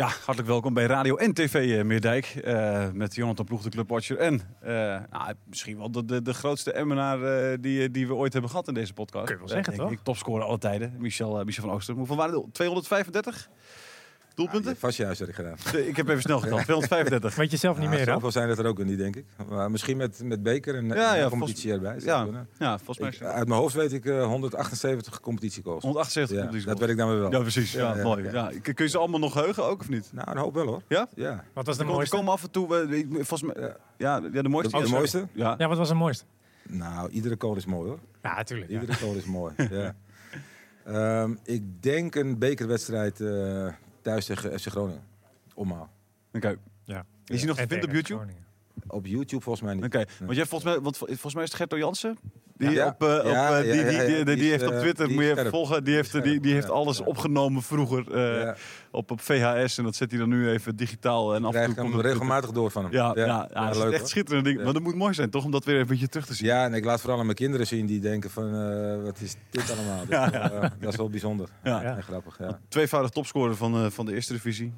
Ja, hartelijk welkom bij Radio en TV eh, Meerdijk. eh, met Jonathan Ploeg, de clubwatcher. En eh, nou, misschien wel de, de, de grootste Emmenaar die, die we ooit hebben gehad in deze podcast. Kun je wel zeggen, toch? Ik, topscorer alle tijden, Michel, Michel van Ooster. Hoeveel waren het? 235 doelpunten? Vast juist had ik gedaan. Ik heb even snel geteld, 235. Weet je zelf niet Ja, meer dan? Zoveel zijn het er ook niet, denk ik. Maar misschien met, met beker en Ja, competitie erbij. Ja, ja, volgens mij uit mijn hoofd weet ik eh, 178 competitiegoals. 178 Ja, competitie dat weet ik dan weer wel. Ja, precies. Ja, Ja, ja, mooi. ja. Ja. Kun je ze allemaal nog heugen ook of niet? Nou, een hoop wel hoor. Ja? Ja. Wat was de mooiste? komen af en toe, eh, volgens mij, ja, ja, de mooiste. De, de mooiste? Ja. Ja, wat was de mooiste? Nou, iedere goal is mooi hoor. Ja, natuurlijk. Iedere goal is mooi. ja. Ehm, ik denk een bekerwedstrijd eh, thuis tegen FC Groningen. Omhaal. Oké. Ja. Is hij nog te En vinden op YouTube? Op YouTube volgens mij niet. Oké, want jij volgens mij, want vol- volgens mij is het Gerto Jansen. Die, op, die, heeft op eh, Twitter, die moet je even volgen, die heeft, Die die, heeft alles opgenomen vroeger eh, op, op VHS. En dat zet hij dan nu even digitaal. En af en toe komt het regelmatig door van hem. Ja, ja, ja, dat is echt schitterend ding. Maar dat moet mooi zijn, toch? Om dat weer een beetje terug te zien. Ja, en ik laat vooral aan mijn kinderen zien die denken van, eh, wat is dit allemaal? Dat, is wel, dat is wel bijzonder. Ja. En grappig, ja. Tweevoudig topscorer van, van de eerste divisie.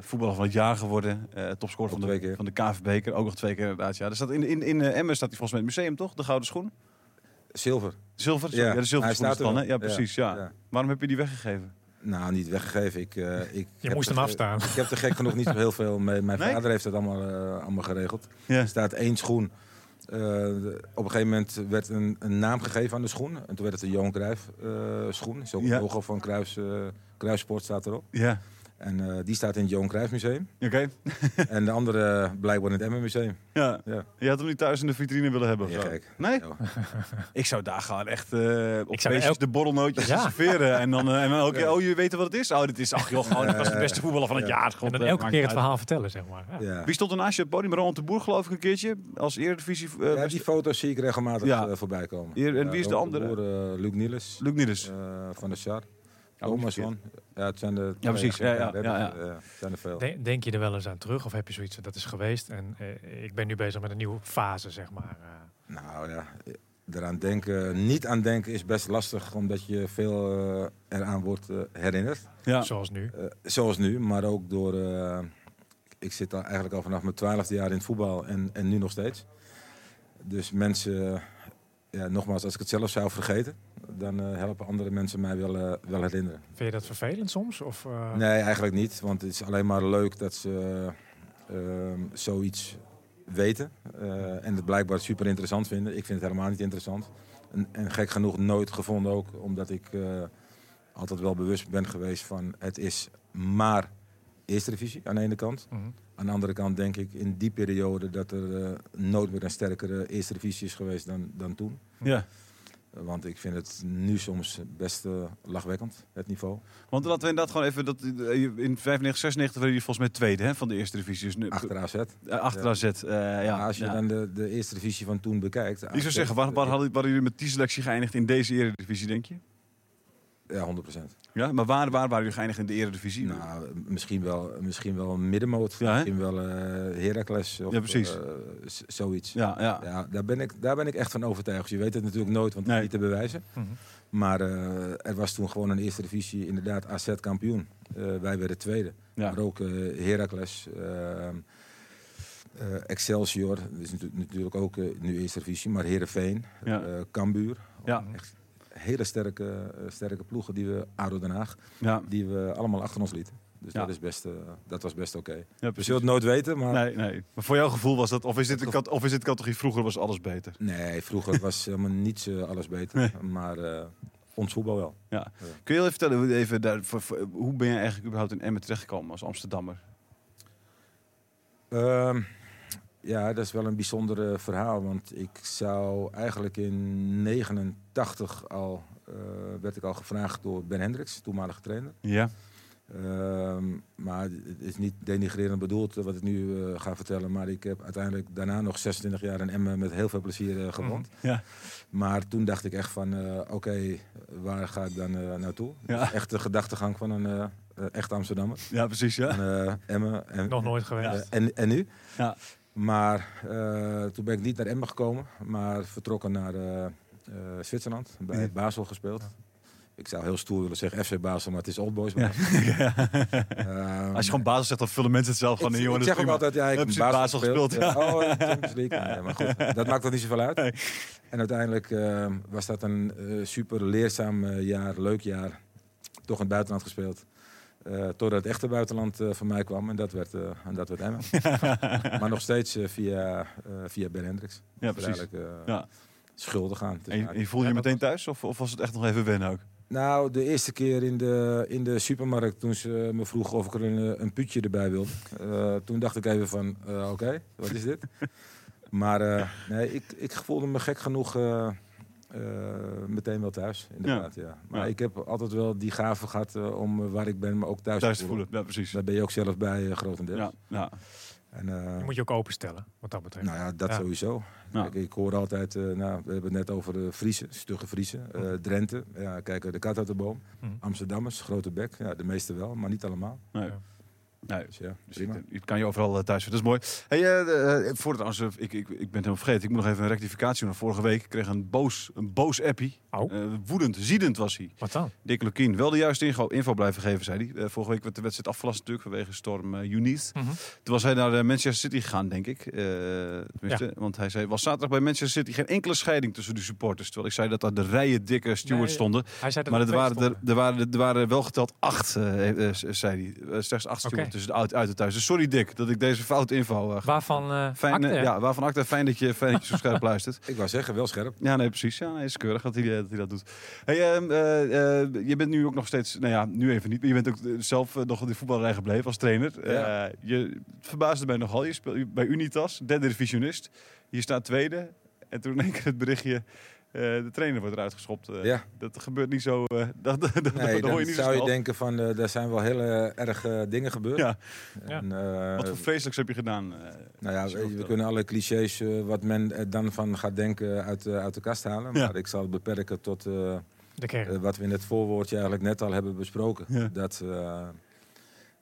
Voetballer van het jaar geworden. Topscorer van de, van de. Ook nog twee keer inderdaad. Ja. Er staat in, in, in Emmen staat hij volgens mij in het museum, toch? De gouden schoen. Zilver. Zilver? Sorry, Ja, de staat het dan, hè? Ja, precies. Ja. Ja. Waarom heb je die weggegeven? Nou, niet weggegeven. Ik, eh, ik Je heb moest er hem afstaan. Ik heb er gek genoeg niet zo heel veel mee. Mijn Nee? vader heeft dat allemaal, eh, allemaal geregeld. Ja. Er staat één schoen. Eh, de- op een gegeven moment werd een, een naam gegeven aan de schoen. En toen werd het de Johan Cruijff eh, schoen. Zo Ja. het logo van Cruijffs, eh Cruijffsport staat erop. Ja. En eh, die staat in het Johan Cruijff Museum. Oké. en de andere blijkbaar in het Emmen Museum. Ja. Ja. Je had hem niet thuis in de vitrine willen hebben of Ja, zo? gek. Nee? Ja. Ik zou daar gaan echt eh op Ik zou feestjes elk- de borrelnootjes Ja. serveren. En dan, eh, en dan ook, Ja. oh, je weet wat het is? Oh, dit is, ach joh, gewoon, dat was de beste voetballer van het Ja. jaar. God, En dan eh, elke keer het uit. verhaal vertellen, zeg maar. Ja. Ja. Wie stond er naast je op het podium? Ronald de Boer geloof ik een keertje. Als eredivisie. eh Ja, die foto's zie ik regelmatig Ja. eh, voorbij komen. Hier, en wie is de andere? Boer, eh, Luc Niels. Luc Niels. eh, van de Char. Ongeveer. van. Ja, het zijn de Ja, precies. Ja, ja, ja, ja. eh, zijn er veel. Denk, denk je er wel eens aan terug of heb je zoiets dat is geweest en eh, ik ben nu bezig met een nieuwe fase, zeg maar. eh. Nou ja, eraan denken, niet aan denken is best lastig, omdat je veel eraan wordt herinnerd. Ja. Zoals nu. Zoals nu, maar ook door. eh, ik zit al eigenlijk al vanaf mijn twaalfde jaar in het voetbal en, en nu nog steeds. Dus mensen, ja, nogmaals, als ik het zelf zou vergeten, dan eh, helpen andere mensen mij wel, eh, wel herinneren. Vind je dat vervelend soms? Of, eh, Nee, eigenlijk niet. Want het is alleen maar leuk dat ze eh, ehm, zoiets weten. en het blijkbaar super interessant vinden. Ik vind het helemaal niet interessant. En, en gek genoeg nooit gevonden ook. Omdat ik altijd wel bewust ben geweest van het is maar eerste divisie aan de ene kant. mhm. Aan de andere kant denk ik in die periode dat er eh, nooit meer een sterkere eerste divisie is geweest dan, dan toen. ja. Eh, Want ik vind het nu soms best eh, lachwekkend, het niveau. Want laten we inderdaad gewoon even... Dat, in 95, 96 werden jullie volgens mij tweede hè, van de eerste divisie. Dus nu, Achter AZ. Achter Ja. AZ. ja, als je ja. dan de, de eerste divisie van toen bekijkt. Ik zou zeggen, waar, waar hadden, waren jullie met die selectie geëindigd in deze eredivisie, denk je? Ja, 100%. Ja, maar waar, waar waren jullie geëindigd in de eredivisie? Nou, misschien wel, misschien wel een middenmoot. Ja, misschien wel eh Heracles. Of, Ja, precies. eh, zoiets. ja, ja. Ja, daar, ben ik, daar ben ik echt van overtuigd. Je weet het natuurlijk nooit, want het Nee. is niet te bewijzen. Mhm. Maar eh, er was toen gewoon een eerste divisie, inderdaad, AZ kampioen. Eh, wij werden tweede. Ja. Maar ook eh Heracles, ehm, eh, Excelsior, dat is natu- natuurlijk ook nu eerste divisie. Maar Heerenveen, Ja. eh Cambuur. Ja. Echt hele sterke, eh, sterke ploegen die we, ADO Den Haag, Ja, die we allemaal achter ons lieten. Dus Ja. dat, is best, eh, dat was best oké. ja We precies. zullen het nooit weten, maar Nee, nee. Maar voor jouw gevoel was dat, of is dit, een kat- of is dit categorie vroeger was alles beter? nee, vroeger was helemaal niets eh, alles beter. Nee. Maar ons voetbal wel. Kun je even vertellen, hoe- even daar, voor- voor- hoe ben je eigenlijk überhaupt in Emmen terechtgekomen als Amsterdammer? Ehm, ja, dat is wel een bijzonder verhaal. Want ik zou eigenlijk in 89 al, eh, werd ik al gevraagd door Ben Hendricks, toenmalige trainer. Ja. Ehm, maar het is niet denigrerend bedoeld eh, wat ik nu eh, ga vertellen. Maar ik heb uiteindelijk daarna nog 26 jaar in Emmen met heel veel plezier eh, gewoond. Ja. Maar toen dacht ik echt van, eh, oké, waar ga ik dan naartoe? Ja. Dat is echt de gedachtegang van een echt Amsterdammer. Ja, precies, ja. En, eh, Emmen. En, Nog nooit geweest. en, en nu? Ja. Maar eh, toen ben ik niet naar Emmen gekomen, maar vertrokken naar eh, eh, Zwitserland. Bij. Basel gespeeld. Ik zou heel stoer willen zeggen FC Basel, maar het is Old Boys. Ja. Ehm, Als je gewoon basis zegt, dan vullen mensen het zelf gewoon ik, in. ik zeg ook altijd, ja, ik Heb Basel Basel gespeeld. gespeeld, Ja, Oh, Champions League. Maar goed, dat maakt toch niet zoveel uit. Nee. En uiteindelijk was dat een super leerzaam jaar, leuk jaar. Toch in het buitenland gespeeld. Eh, totdat het echte buitenland eh, van mij kwam en dat werd, eh en dat werd Emmen. maar nog steeds via, via Ben Hendricks. Ja, precies. Ja. schuldig aan. En je, en je voelde je meteen thuis? Of, of was het echt nog even wennen ook? Nou, de eerste keer in de, in de supermarkt toen ze me vroegen of ik er een, een putje erbij wilde. toen dacht ik even van, oké, wat is dit? maar nee, ik, ik voelde me gek genoeg meteen wel thuis, inderdaad. Ja. Maar Ja. ik heb altijd wel die gave gehad eh, om eh, waar ik ben me ook thuis, Thuis te voelen, ja precies. Daar ben je ook zelf bij, eh, grotendeels. Ja, ja. En, eh, Die moet je ook openstellen, wat dat betreft. nou ja, dat Ja. sowieso. Ja. Kijk, ik hoor altijd, eh, nou, we hebben het net over de Friese, stugge Friese, eh, Drenthe. Ja, kijk, de kat uit de boom. Mhm. Amsterdammers, grote bek. Ja, de meeste wel, maar niet allemaal. Nee. Nee. Dus ja, Dus je kan je overal eh, thuis vinden. Dat is mooi. Hey, voor het trouwens, eh, ik, ik, ik ben het helemaal vergeten. Ik moet nog even een rectificatie doen. Vorige week kreeg een boos, een boos appie. Oh. Woedend, ziedend was hij. Wat dan? Dick Lukien, wel de juiste info, info blijven geven, zei hij. Vorige week werd de wedstrijd afgelast natuurlijk vanwege storm. Mhm. Toen was hij naar Manchester City gegaan, denk ik. Want hij zei, was zaterdag bij Manchester City geen enkele scheiding tussen de supporters. Terwijl ik zei dat daar de rijen dikke stewards Nee, stonden. Hij zei dat Maar er waren, er, er, waren, er waren wel geteld acht, zei hij. Slechts acht stewards. Tussen de uit, uit en thuis. Dus sorry Dick, dat ik deze foute info... eh, Waarvan eh fijn, akte? eh, ja, waarvan acte, fijn dat je, fijn dat je zo scherp luistert. Ik wou zeggen, wel scherp. Ja, nee, precies. Ja, nee, is keurig dat hij, dat hij dat doet. Hey, ehm, eh, eh, je bent nu ook nog steeds, nou ja, nu even niet, maar je bent ook zelf nog in de voetballerij gebleven als trainer. Ja. Eh, je verbaasde mij nogal. Je speelt bij Unitas, derde divisionist. Je staat tweede. En toen in één keer het berichtje, de trainer wordt eruit geschopt. Eh, Ja. Dat gebeurt niet zo, eh, dat, dat, dat, Nee, dat hoor je dan niet zo zou je denken van, eh daar zijn wel hele erge dingen gebeurd. Ja. En, eh, Wat voor vreselijks heb je gedaan? eh, nou ja, we, kunnen alle clichés eh, wat men er dan van gaat denken uit, eh, uit de kast halen. Ja. Maar ik zal het beperken tot eh, De kern. eh, wat we in het voorwoordje eigenlijk net al hebben besproken. Ja. Dat eh,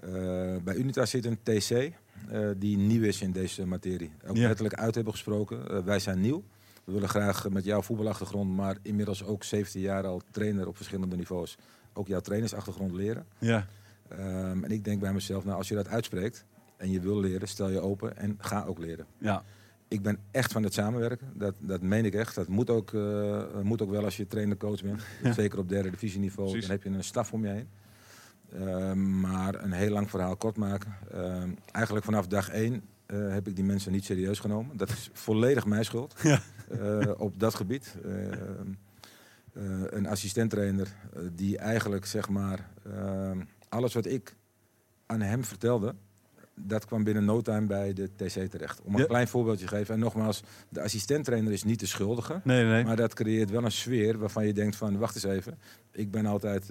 eh, bij Unitas zit een TC eh, die nieuw is in deze materie. Ook Ja. letterlijk uit hebben gesproken. Eh, wij zijn nieuw. We willen graag met jouw voetbalachtergrond, maar inmiddels ook 17 jaar al trainer op verschillende niveaus, ook jouw trainersachtergrond leren. ja, Ehm, en ik denk bij mezelf, nou, als je dat uitspreekt en je wil leren, stel je open en ga ook leren. ja, Ik ben echt van het samenwerken. Dat, dat meen ik echt. Dat moet ook, eh, moet ook wel als je trainer-coach bent. Ja. Zeker op derde divisieniveau. Precies. Dan heb je een staf om je heen. Ehm, maar een heel lang verhaal kort maken. Ehm, eigenlijk vanaf dag één eh, heb ik die mensen niet serieus genomen. Dat is volledig mijn schuld. Ja. Eh, op dat gebied. Eh, een assistenttrainer die eigenlijk zeg maar alles wat ik aan hem vertelde, dat kwam binnen no time bij de TC terecht. Om een Ja. klein voorbeeldje te geven. En nogmaals, de assistenttrainer is niet de schuldige. nee, nee. Maar dat creëert wel een sfeer waarvan je denkt van, wacht eens even. Ik ben altijd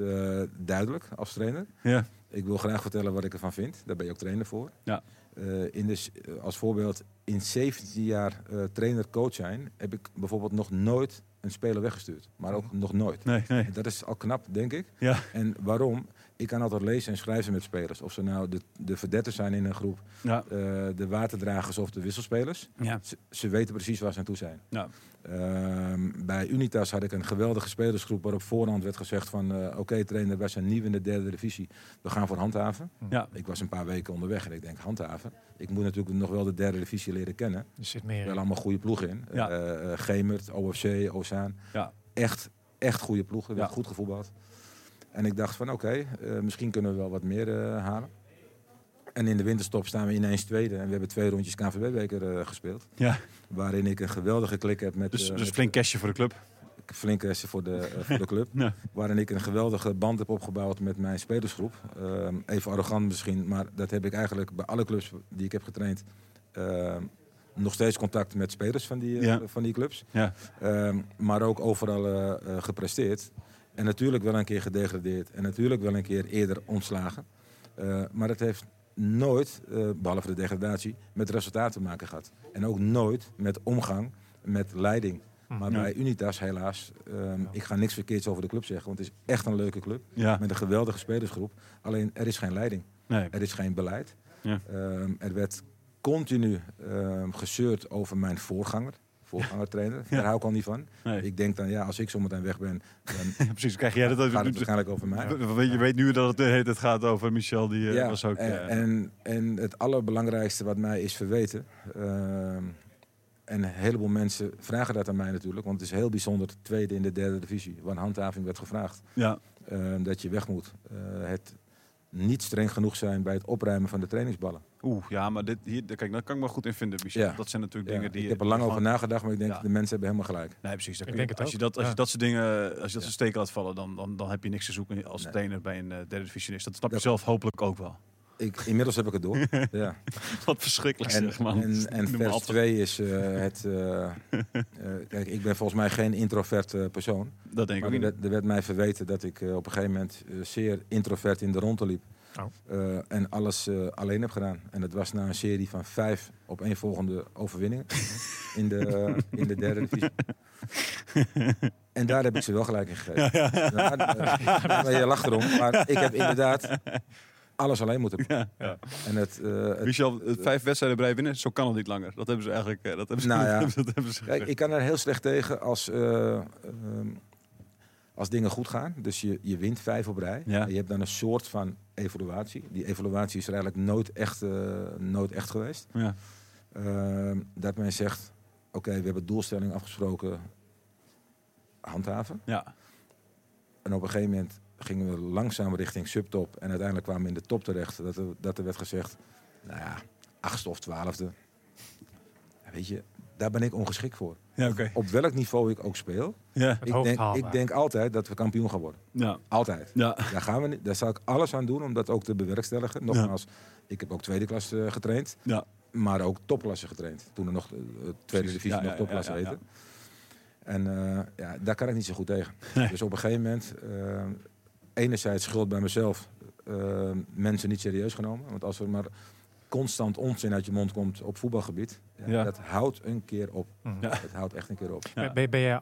duidelijk als trainer. ja, Ik wil graag vertellen wat ik ervan vind. Daar ben je ook trainer voor. Ja. Eh, in de, eh, als voorbeeld, in 17 jaar eh, trainer-coach zijn... heb ik bijvoorbeeld nog nooit een speler weggestuurd. Maar ook nog nooit. nee, nee. Dat is al knap, denk ik. Ja, En waarom? Ik kan altijd lezen en schrijven met spelers. Of ze nou de, de verdetters zijn in een groep, ja, eh, de waterdragers of de wisselspelers. ja. Ze, ze weten precies waar ze aan toe zijn. ja. Ehm, bij Unitas had ik een geweldige spelersgroep waarop voorhand werd gezegd van... eh, oké trainer, wij zijn nieuw in de derde divisie. We gaan voor handhaven. ja. Ik was een paar weken onderweg en ik denk handhaven. Ik moet natuurlijk nog wel de derde divisie leren kennen. Er zit meer Wel in. allemaal goede ploegen in. Ja. Eh, Gemert, OFC, Ozaan. Ja. Echt echt goede ploeg. Er werd Ja. goed gevoetbald. En ik dacht van oké, eh, misschien kunnen we wel wat meer eh, halen. En in de winterstop staan we ineens tweede. En we hebben twee rondjes KVB-beker eh, gespeeld. Ja, Waarin ik een geweldige klik heb met, dus, dus met flink cashje voor de club. flink restje voor de, voor de club. Ja. Waarin ik een geweldige band heb opgebouwd met mijn spelersgroep. Ehm, even arrogant misschien, maar dat heb ik eigenlijk bij alle clubs die ik heb getraind. ehm, nog steeds contact met spelers van die, van die clubs. Ja. Ehm, maar ook overal gepresteerd. En natuurlijk wel een keer gedegradeerd. En natuurlijk wel een keer eerder ontslagen. Eh, maar het heeft nooit, eh, behalve de degradatie, met resultaat te maken gehad. En ook nooit met omgang met leiding. Maar Ja. bij Unitas helaas, ehm, ik ga niks verkeerds over de club zeggen. Want het is echt een leuke club. Ja, Met een geweldige spelersgroep. Alleen er is geen leiding. nee. Er is geen beleid. Ja. Ehm, er werd continu gezeurd over mijn voorganger. Voorgangertrainer. Daar hou ik al niet van. nee. Ik denk dan, ja, als ik zometeen weg ben, dan precies, krijg jij dat gaat het waarschijnlijk over mij. Je weet nu dat het, hele tijd gaat over Michel, die eh, was ook... en, eh, en, en het allerbelangrijkste wat mij is verweten. ehm, en een heleboel mensen vragen dat aan mij natuurlijk. Want het is heel bijzonder, tweede in de derde divisie. Waar een handhaving werd gevraagd. ja, ehm, dat je weg moet. Eh, het niet streng genoeg zijn bij het opruimen van de trainingsballen. oeh, ja, maar dit, hier, kijk, daar kan ik me goed in vinden, Michel. Ja. Dat zijn natuurlijk Ja, dingen die... ik heb er lang over nagedacht, maar ik denk Ja. de mensen hebben helemaal gelijk. Nee, precies. dat Ik je- denk het als, je dat, als je Ja. dat soort dingen, als je dat Ja. soort steken laat vallen, dan, dan, dan heb je niks te zoeken als Nee. trainer bij een eh, derde divisionist. Dat snap je Dat- zelf hopelijk ook wel. Ik, inmiddels heb ik het door. ja. Wat verschrikkelijk En, zeg, man. en, en vers af. 2 is eh, het... eh, eh, kijk, ik ben volgens mij geen introvert persoon. Dat denk ik ook er niet. werd, er werd mij verweten dat ik op een gegeven moment zeer introvert in de ronde liep. Oh. En alles alleen heb gedaan. En dat was na een serie van vijf op één volgende overwinningen in de, in de derde divisie. en daar heb ik ze wel gelijk in gegeven. Ja, maar je lacht erom, maar ik heb inderdaad alles alleen moeten doen. Ja, ja. En het, eh, het- Michel, vijf wedstrijden bij winnen, zo kan het niet langer. Dat hebben ze eigenlijk eh, dat hebben ze, Nou ja. dat hebben ze Kijk, ik kan er heel slecht tegen als, eh, ehm, als dingen goed gaan. Dus je, je wint vijf op rij. Ja. En je hebt dan een soort van evaluatie. Die evaluatie is er eigenlijk nooit echt, eh, nooit echt geweest. Ja. Ehm, dat men zegt, oké, we hebben doelstelling afgesproken, handhaven. Ja. En op een gegeven moment gingen we langzaam richting subtop. En uiteindelijk kwamen we in de top terecht. Dat er, dat er werd gezegd, nou ja, achtste of twaalfde. Ja, Weet je, daar ben ik ongeschikt voor. Ja, oké. Op welk niveau ik ook speel. Ja. Ik denk, ik denk altijd dat we kampioen gaan worden. Ja. Altijd. Ja. Daar, gaan we, niet- daar zal ik alles aan doen om dat ook te bewerkstelligen. Nogmaals, ik heb ook tweede klas eh, getraind. Ja. Maar ook topklasse getraind. Toen er nog eh, tweede divisie Ja, nog ja, topklasse ja, ja, ja. heette. En eh, ja, daar kan ik niet zo goed tegen. Nee. Dus op een gegeven moment, enerzijds schuld bij mezelf, eh, mensen niet serieus genomen. Want als er maar constant onzin uit je mond komt op voetbalgebied, ja, Ja. dat houdt een keer op. Mhm. Ja. Dat houdt echt een keer op. Ja. Ben, ben je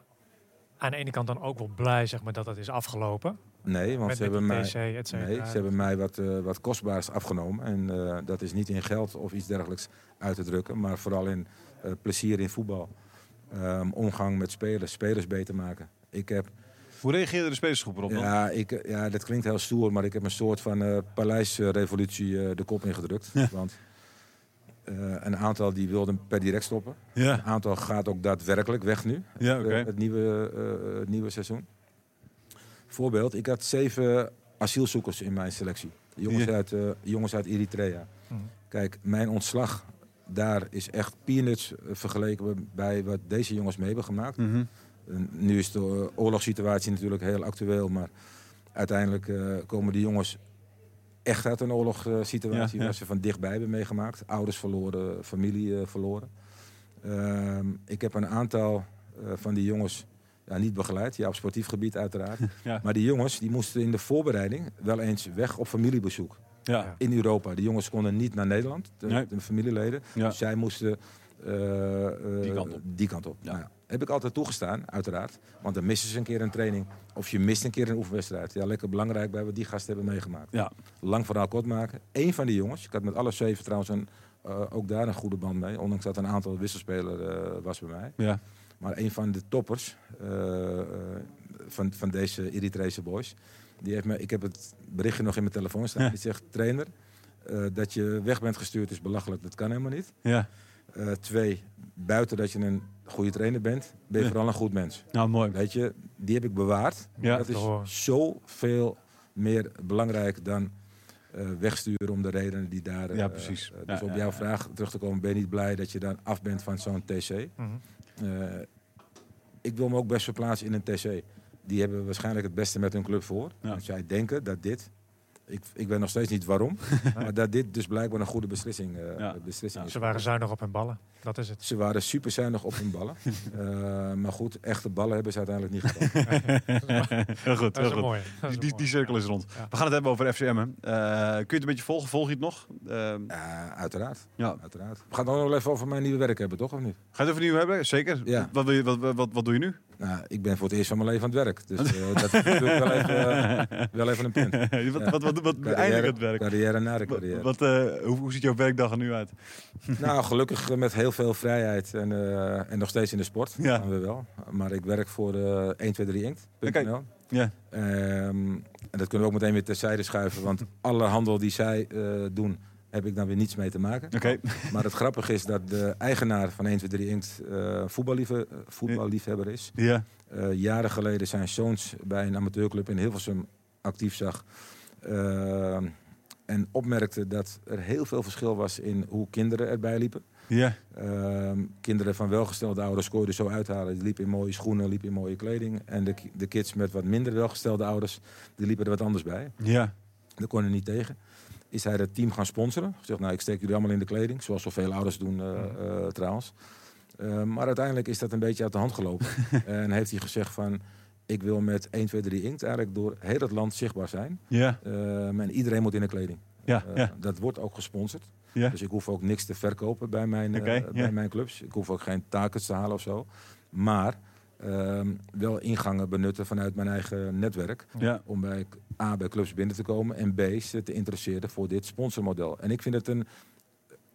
aan de ene kant dan ook wel blij zeg maar, dat het is afgelopen? Nee, want met, ze met hebben, mij, nee, ze hebben mij wat, eh, wat kostbaars afgenomen. En eh, dat is niet in geld of iets dergelijks uit te drukken, maar vooral in eh, plezier in voetbal. Ehm, omgang met spelers, spelers beter maken. Ik heb Hoe reageerde de spelersgroep erop dan? Ja, ik, eh, ja, dat klinkt heel stoer, maar ik heb een soort van eh paleisrevolutie eh, de kop ingedrukt. Ja. Want eh, een aantal die wilden per direct stoppen. Ja. Een aantal gaat ook daadwerkelijk weg nu, Ja, oké. het, nieuwe, eh, het nieuwe seizoen. Voorbeeld, ik had zeven asielzoekers in mijn selectie. Jongens, Ja. uit, eh, jongens uit Eritrea. Mhm. Kijk, mijn ontslag daar is echt peanuts vergeleken bij wat deze jongens mee hebben gemaakt. Mhm. Nu is de oorlogssituatie natuurlijk heel actueel, maar uiteindelijk eh, komen die jongens echt uit een oorlogssituatie Ja, ja. waar ze van dichtbij hebben meegemaakt. Ouders verloren, familie eh, verloren. Ehm, ik heb een aantal eh, van die jongens ja, niet begeleid, ja, op sportief gebied uiteraard. Ja. Maar die jongens die moesten in de voorbereiding wel eens weg op familiebezoek Ja. in Europa. Die jongens konden niet naar Nederland, de, Nee. de familieleden. Ja. Dus zij moesten Die kant op. Die kant op. Ja. Nou ja, heb ik altijd toegestaan, uiteraard. Want dan missen ze een keer een training. Of je mist een keer een oefenwedstrijd. Ja, lekker belangrijk bij wat die gasten hebben meegemaakt. Ja. Lang verhaal kort maken. Eén van die jongens, ik had met alle zeven trouwens een, eh, ook daar een goede band mee. Ondanks dat een aantal wisselspeler eh, was bij mij. Ja. Maar een van de toppers eh, van, van deze Eritrese boys. Die heeft me, ik heb het berichtje nog in mijn telefoon staan. Ja. Die zegt, trainer, dat je weg bent gestuurd is belachelijk. Dat kan helemaal niet. Ja. Twee, buiten dat je een goede trainer bent, ben je Ja. vooral een goed mens. Nou, mooi. Weet je, die heb ik bewaard. Ja. dat is zoveel meer belangrijk dan eh, wegsturen om de redenen die daar... Ja, eh, precies. eh, dus Ja, op jouw vraag terug te komen, ben je niet blij dat je dan af bent van zo'n TC? Mhm. Ik wil me ook best verplaatsen in een TC. Die hebben waarschijnlijk het beste met hun club voor. Als zij denken dat dit, ik, ik weet nog steeds niet waarom, maar dat dit dus blijkbaar een goede beslissing, eh, Ja. beslissing is. Ze waren zuinig op hun ballen. Dat is het. Ze waren super zuinig op hun ballen. Eh, maar goed, echte ballen hebben ze uiteindelijk niet gedaan. heel goed, heel goed. Die, die, cirkel is rond. Ja. We gaan het hebben over FCM. hè. Eh, kun je het een beetje volgen? Volg je het nog? Eh, Ja, uiteraard. ja. uiteraard. We gaan het ook nog wel even over mijn nieuwe werk hebben, toch? Of niet? Ga je het over nieuw hebben? Zeker. Ja. Wat, wil je, wat, wat, wat doe je nu? Nou, ik ben voor het eerst van mijn leven aan het werk. Dus eh, dat is natuurlijk wel even, eh, wel even een punt. wat, wat, wat, wat, het werk. Carrière na de carrière. wat, eh, hoe, hoe ziet jouw werkdag er nu uit? Nou, gelukkig met heel veel vrijheid en, en nog steeds in de sport. Ja. Weer wel. Maar ik werk voor eh 123inkt.nl. Oké. Ja. Ehm, en dat kunnen we ook meteen weer terzijde schuiven. Want alle handel die zij doen, heb ik dan weer niets mee te maken. Maar het grappige is dat de eigenaar van 123inkt eh voetballiefhe- eh, voetballiefhebber is. Ja. Eh, jaren geleden zijn zoons bij een amateurclub in Hilversum actief zag. En opmerkte dat er heel veel verschil was in hoe kinderen erbij liepen. Ja. Ehm, kinderen van welgestelde ouders er zo uithalen. Die liepen in mooie schoenen, liepen in mooie kleding. En de, de kids met wat minder welgestelde ouders, die liepen er wat anders bij. Ja. Daar kon je niet tegen. Is hij het team gaan sponsoren. Gezegd, nou ik steek jullie allemaal in de kleding. Zoals zoveel ouders doen eh, eh, trouwens. Eh, maar uiteindelijk is dat een beetje uit de hand gelopen. en heeft hij gezegd van... Ik wil met 1, 2, 3 Inkt eigenlijk door heel het land zichtbaar zijn. Ja. En iedereen moet in de kleding. Ja. Ja. Dat wordt ook gesponsord. Ja. Dus ik hoef ook niks te verkopen bij mijn, bij mijn clubs. Ik hoef ook geen taken te halen of zo. Maar ehm, wel ingangen benutten vanuit mijn eigen netwerk. Ja. Om bij A, bij clubs binnen te komen. En B, ze te interesseren voor dit sponsormodel. En ik vind het een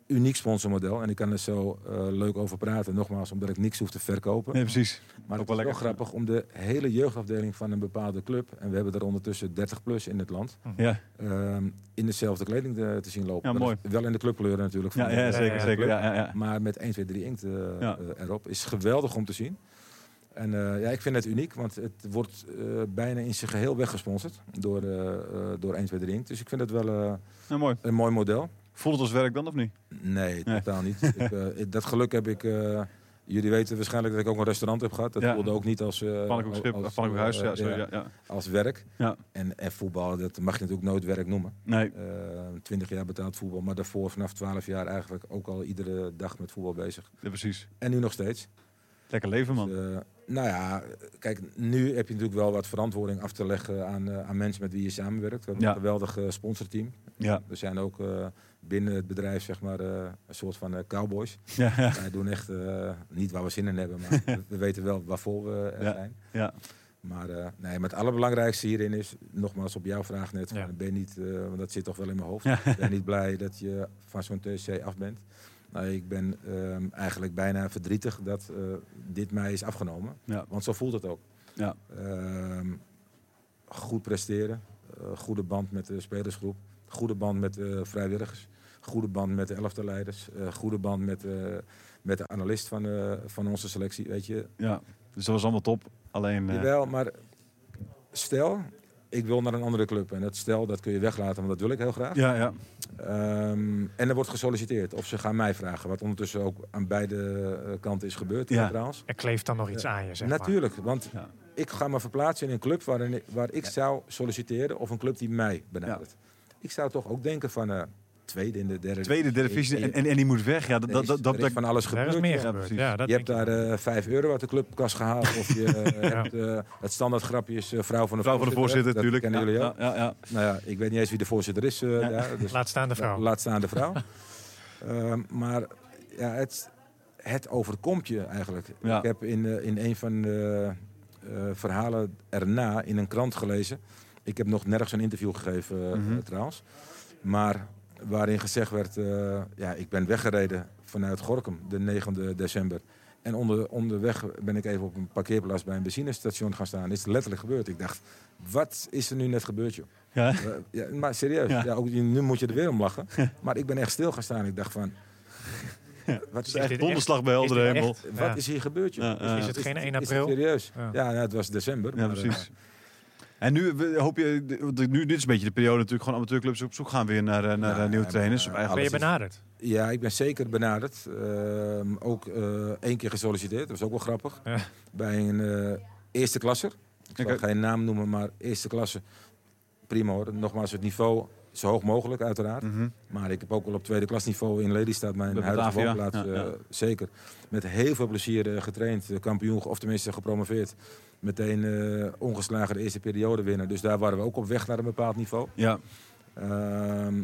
uniek sponsormodel. En ik kan er zo eh, leuk over praten. Nogmaals, omdat ik niks hoef te verkopen. Nee, precies. Maar Ook het is wel grappig om de hele jeugdafdeling van een bepaalde club... en we hebben er ondertussen 30 plus in het land... Ja. ehm, in dezelfde kleding te, te zien lopen. Ja, mooi. wel in de clubkleuren natuurlijk. Ja, van ja, zeker. zeker. Ja, ja, ja. Maar met 1, 2, 3 inkt eh, eh, erop. Is geweldig om te zien. En eh, ja, ik vind het uniek, want het wordt eh, bijna in zijn geheel weggesponsord door, eh, door 1, 2, 3 inkt. Dus ik vind het wel Ja, mooi. een mooi model. Voelt het als werk dan of niet? Nee, Nee. totaal niet. ik, dat geluk heb ik... jullie weten waarschijnlijk dat ik ook een restaurant heb gehad. Dat Ja. voelde ook niet als, Pannenkoekschip, als, pannenkoekhuis. Ja, sorry. ja, Ja, als werk. Ja. En, en voetbal, dat mag je natuurlijk nooit werk noemen. Nee. Eh, 20 jaar betaald voetbal, maar daarvoor vanaf 12 jaar eigenlijk ook al iedere dag met voetbal bezig. Ja, precies. En nu nog steeds. Lekker leven, man. Dus, nou ja, kijk, nu heb je natuurlijk wel wat verantwoording af te leggen aan, eh, aan mensen met wie je samenwerkt. We hebben Ja. een geweldig eh, sponsorteam. Ja. Er zijn ook eh, binnen het bedrijf zeg maar, eh, een soort van cowboys. Ja, ja. Wij doen echt eh, niet waar we zin in hebben, maar we, we weten wel waarvoor we er Ja. zijn. Ja. Maar eh, nee, maar het allerbelangrijkste hierin is, nogmaals op jouw vraag net, Ja. van, ben niet, eh, want dat zit toch wel in mijn hoofd, Ja. ben je niet blij dat je van zo'n TC af bent? Nou, ik ben ehm, eigenlijk bijna verdrietig dat eh, dit mij is afgenomen, Ja. want zo voelt het ook. Ja. Ehm, goed presteren, eh, goede band met de spelersgroep, goede band met de vrijwilligers, goede band met de elftalleiders, eh goede band met, met de analist van, van onze selectie, weet je. ja. Dus dat was allemaal top. Alleen... Jawel, maar stel, ik wil naar een andere club en dat stel, dat kun je weglaten, want dat wil ik heel graag. ja, ja. Ehm, en er wordt gesolliciteerd of ze gaan mij vragen, wat ondertussen ook aan beide eh, kanten is gebeurd Ja. trouwens. Er kleeft dan nog iets aan je, zeg maar. Natuurlijk, want Ja. ik ga me verplaatsen in een club waarin, waar ik zou solliciteren of een club die mij benadert. Ik zou toch ook denken van eh, tweede in de derde. Tweede, derde divisie. En, en, en die moet weg. Ja, dat, er dat, dat, dat, is van alles gebeurd. meer Ja, gebeurd. precies. Ja, dat Je hebt daar wel. eh 5 euro uit de clubkas gehaald. Of je eh, hebt eh, het standaard grapje is eh, vrouw van de Vrouw van de voorzitter, natuurlijk. kennen Ja, jullie ook. ja, ja, ja. Nou ja, ik weet niet eens wie de voorzitter is. eh, Ja. daar, dus Laat staan de vrouw. Laat staan de vrouw. Ehm, maar ja, het, het overkomt je eigenlijk. Ja. Ik heb in, eh, in een van de eh, verhalen erna in een krant gelezen. Ik heb nog nergens een interview gegeven Mhm. trouwens. Maar waarin gezegd werd, eh, ja, ik ben weggereden vanuit Gorkum de 9e december. En onder, onderweg ben ik even op een parkeerplaats bij een benzinestation gaan staan. Is letterlijk gebeurd. Ik dacht, wat is er nu net gebeurd, joh? Ja. Eh, ja, maar serieus, Ja. ja. ook, nu moet je er weer om lachen. Maar ik ben echt stil gaan staan. Ik dacht van, wat, is, echt dit donderslag bij is heldere dit hemel. echt? wat Ja. is hier gebeurd, joh? Ja. Is het geen 1 Is het april? serieus? Ja. Het was december. Ja, maar, eh, precies. En nu we- hoop je, nu, dit is een beetje de periode natuurlijk, gewoon amateurclubs op zoek gaan weer naar, eh, naar Ja, eh, nieuwe ja, trainers. maar, Of eigenlijk Ben je benaderd? Ja, ik ben zeker benaderd. Ehm, ook eh, één keer gesolliciteerd, dat was ook wel grappig. Ja. Bij een eh, eerste klasser. Ik Oké. geen naam noemen, maar eerste klasse. Prima hoor. Nogmaals, het niveau zo hoog mogelijk uiteraard. Mhm. Maar ik heb ook wel op tweede klasniveau in Lelystad, mijn huidige woonplaats, ja, eh, zeker. Met heel veel plezier eh, getraind, eh, kampioen, of tenminste gepromoveerd. Meteen ongeslagen de eerste periode winnen. Dus daar waren we ook op weg naar een bepaald niveau. Ja, Ehm,